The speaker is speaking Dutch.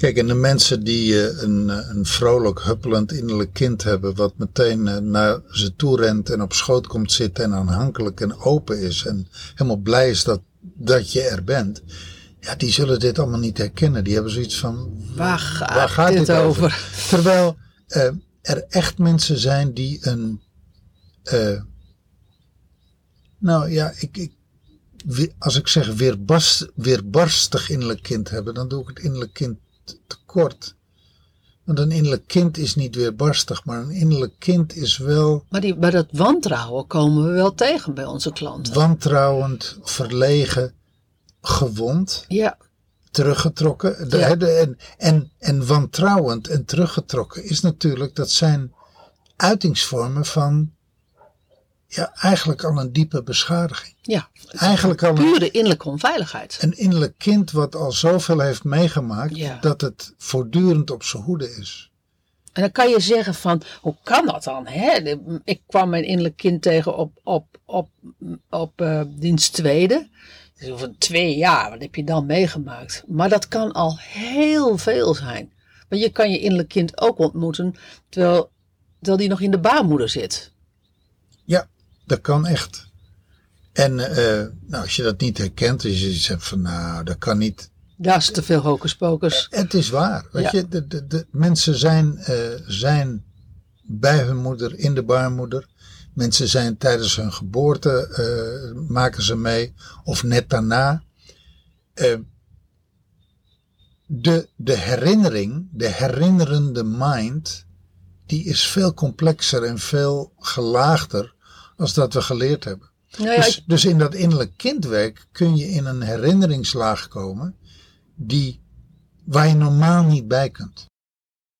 Kijk, en de mensen die eh, een, eh, een vrolijk, huppelend innerlijk kind hebben, wat meteen eh, naar ze toe rent en op schoot komt zitten en aanhankelijk en open is en helemaal blij is dat, dat je er bent. Ja, die zullen dit allemaal niet herkennen. Die hebben zoiets van, Waar gaat, dit, over? Terwijl er echt mensen zijn die een. nou ja, ik, ik, als ik zeg weerbarst, weerbarstig innerlijk kind hebben, dan doe ik het innerlijk kind tekort. Want een innerlijk kind is niet weerbarstig, maar een innerlijk kind is wel Maar, die, maar dat wantrouwen komen we wel tegen bij onze klanten. wantrouwend, verlegen, gewond. Ja, teruggetrokken. De, Ja. de- en, en, en wantrouwend en teruggetrokken is natuurlijk, dat zijn uitingsvormen van ja, eigenlijk al een diepe beschadiging. ja. Eigenlijk al een, Pure innerlijke onveiligheid. een innerlijk kind wat al zoveel heeft meegemaakt, Ja. dat het voortdurend op zijn hoede is. En dan kan je zeggen van, hoe kan dat dan? Hè? Ik kwam mijn innerlijk kind tegen op, op, op, op eh, dienst tweede. Dus over twee jaar, wat heb je dan meegemaakt? Maar dat kan al heel veel zijn. Want je kan je innerlijk kind ook ontmoeten terwijl, terwijl die nog in de baarmoeder zit. Ja, dat kan echt. En eh, nou, als je dat niet herkent, als je zegt van nou, dat kan niet. Daar is te veel hocus pocus. Het is waar. Weet Ja. je, de, de, de mensen zijn, eh, zijn bij hun moeder in de baarmoeder. Mensen zijn tijdens hun geboorte, eh, maken ze mee, of net daarna. Eh, de, de herinnering, de herinnerende mind, die is veel complexer en veel gelaagder als dat we geleerd hebben. Nou ja, Dus, dus in dat innerlijk kindwerk kun je in een herinneringslaag komen die, waar je normaal niet bij kunt.